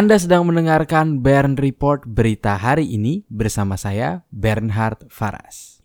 Anda sedang mendengarkan Bern Report berita hari ini bersama saya Bernhard Faras.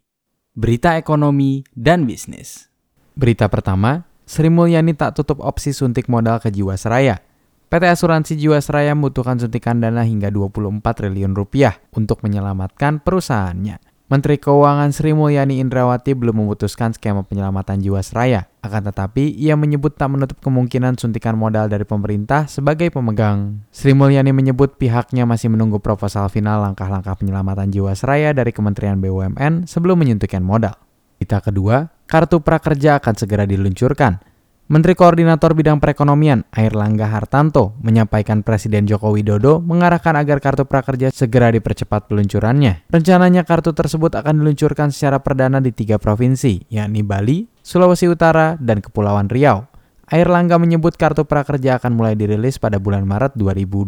Berita ekonomi dan bisnis. Berita pertama, Sri Mulyani tak tutup opsi suntik modal ke Jiwasraya. PT Asuransi Jiwasraya membutuhkan suntikan dana hingga 24 triliun rupiah untuk menyelamatkan perusahaannya. Menteri Keuangan Sri Mulyani Indrawati belum memutuskan skema penyelamatan Jiwasraya. Akan tetapi, ia menyebut tak menutup kemungkinan suntikan modal dari pemerintah sebagai pemegang. Sri Mulyani menyebut pihaknya masih menunggu proposal final langkah-langkah penyelamatan Jiwasraya dari Kementerian BUMN sebelum menyuntikkan modal. Kita kedua, kartu prakerja akan segera diluncurkan. Menteri Koordinator Bidang Perekonomian Air Langga Hartanto menyampaikan Presiden Joko Widodo mengarahkan agar kartu prakerja segera dipercepat peluncurannya. Rencananya kartu tersebut akan diluncurkan secara perdana di tiga provinsi, yakni Bali, Sulawesi Utara, dan Kepulauan Riau. Air Langga menyebut kartu prakerja akan mulai dirilis pada bulan Maret 2020.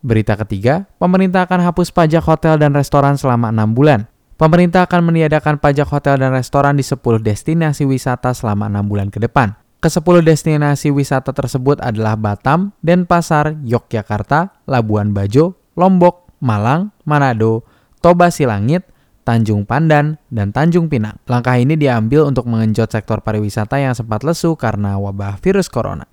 Berita ketiga, pemerintah akan hapus pajak hotel dan restoran selama enam bulan. Pemerintah akan meniadakan pajak hotel dan restoran di 10 destinasi wisata selama enam bulan ke depan. Kesepuluh destinasi wisata tersebut adalah Batam, Denpasar, Yogyakarta, Labuan Bajo, Lombok, Malang, Manado, Toba Silangit, Tanjung Pandan, dan Tanjung Pinang. Langkah ini diambil untuk mengenjot sektor pariwisata yang sempat lesu karena wabah virus corona.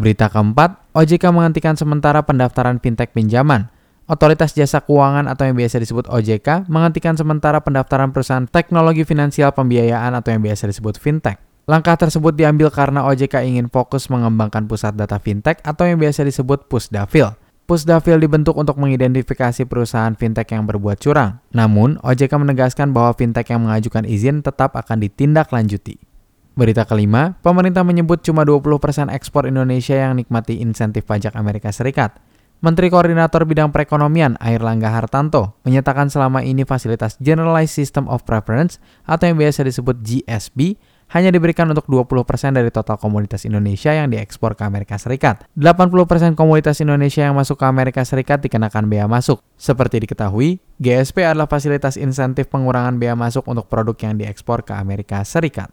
Berita keempat, OJK menghentikan sementara pendaftaran fintech pinjaman. Otoritas Jasa Keuangan atau yang biasa disebut OJK menghentikan sementara pendaftaran perusahaan teknologi finansial pembiayaan atau yang biasa disebut fintech. Langkah tersebut diambil karena OJK ingin fokus mengembangkan pusat data fintech atau yang biasa disebut Pusdafil. Pusdafil dibentuk untuk mengidentifikasi perusahaan fintech yang berbuat curang. Namun, OJK menegaskan bahwa fintech yang mengajukan izin tetap akan ditindaklanjuti. Berita kelima, pemerintah menyebut cuma 20% ekspor Indonesia yang nikmati insentif pajak Amerika Serikat. Menteri Koordinator Bidang Perekonomian Air Langga Hartanto menyatakan selama ini fasilitas Generalized System of Preference atau yang biasa disebut GSB hanya diberikan untuk 20% dari total komoditas Indonesia yang diekspor ke Amerika Serikat. 80% komoditas Indonesia yang masuk ke Amerika Serikat dikenakan bea masuk. Seperti diketahui, GSP adalah fasilitas insentif pengurangan bea masuk untuk produk yang diekspor ke Amerika Serikat.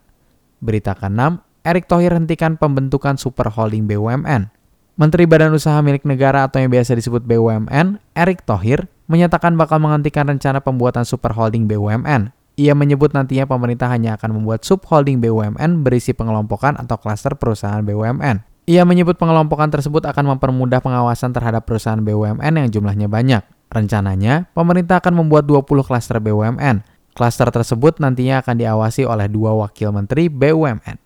Berita ke-6, Erick Thohir hentikan pembentukan super holding BUMN. Menteri Badan Usaha Milik Negara atau yang biasa disebut BUMN, Erick Thohir, menyatakan bakal menghentikan rencana pembuatan super holding BUMN ia menyebut nantinya pemerintah hanya akan membuat subholding BUMN berisi pengelompokan atau klaster perusahaan BUMN. Ia menyebut pengelompokan tersebut akan mempermudah pengawasan terhadap perusahaan BUMN yang jumlahnya banyak. Rencananya, pemerintah akan membuat 20 klaster BUMN. Klaster tersebut nantinya akan diawasi oleh dua wakil menteri BUMN.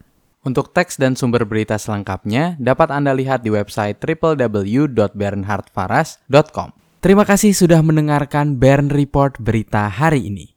Untuk teks dan sumber berita selengkapnya dapat Anda lihat di website www.bernhardfaras.com. Terima kasih sudah mendengarkan Bern Report berita hari ini.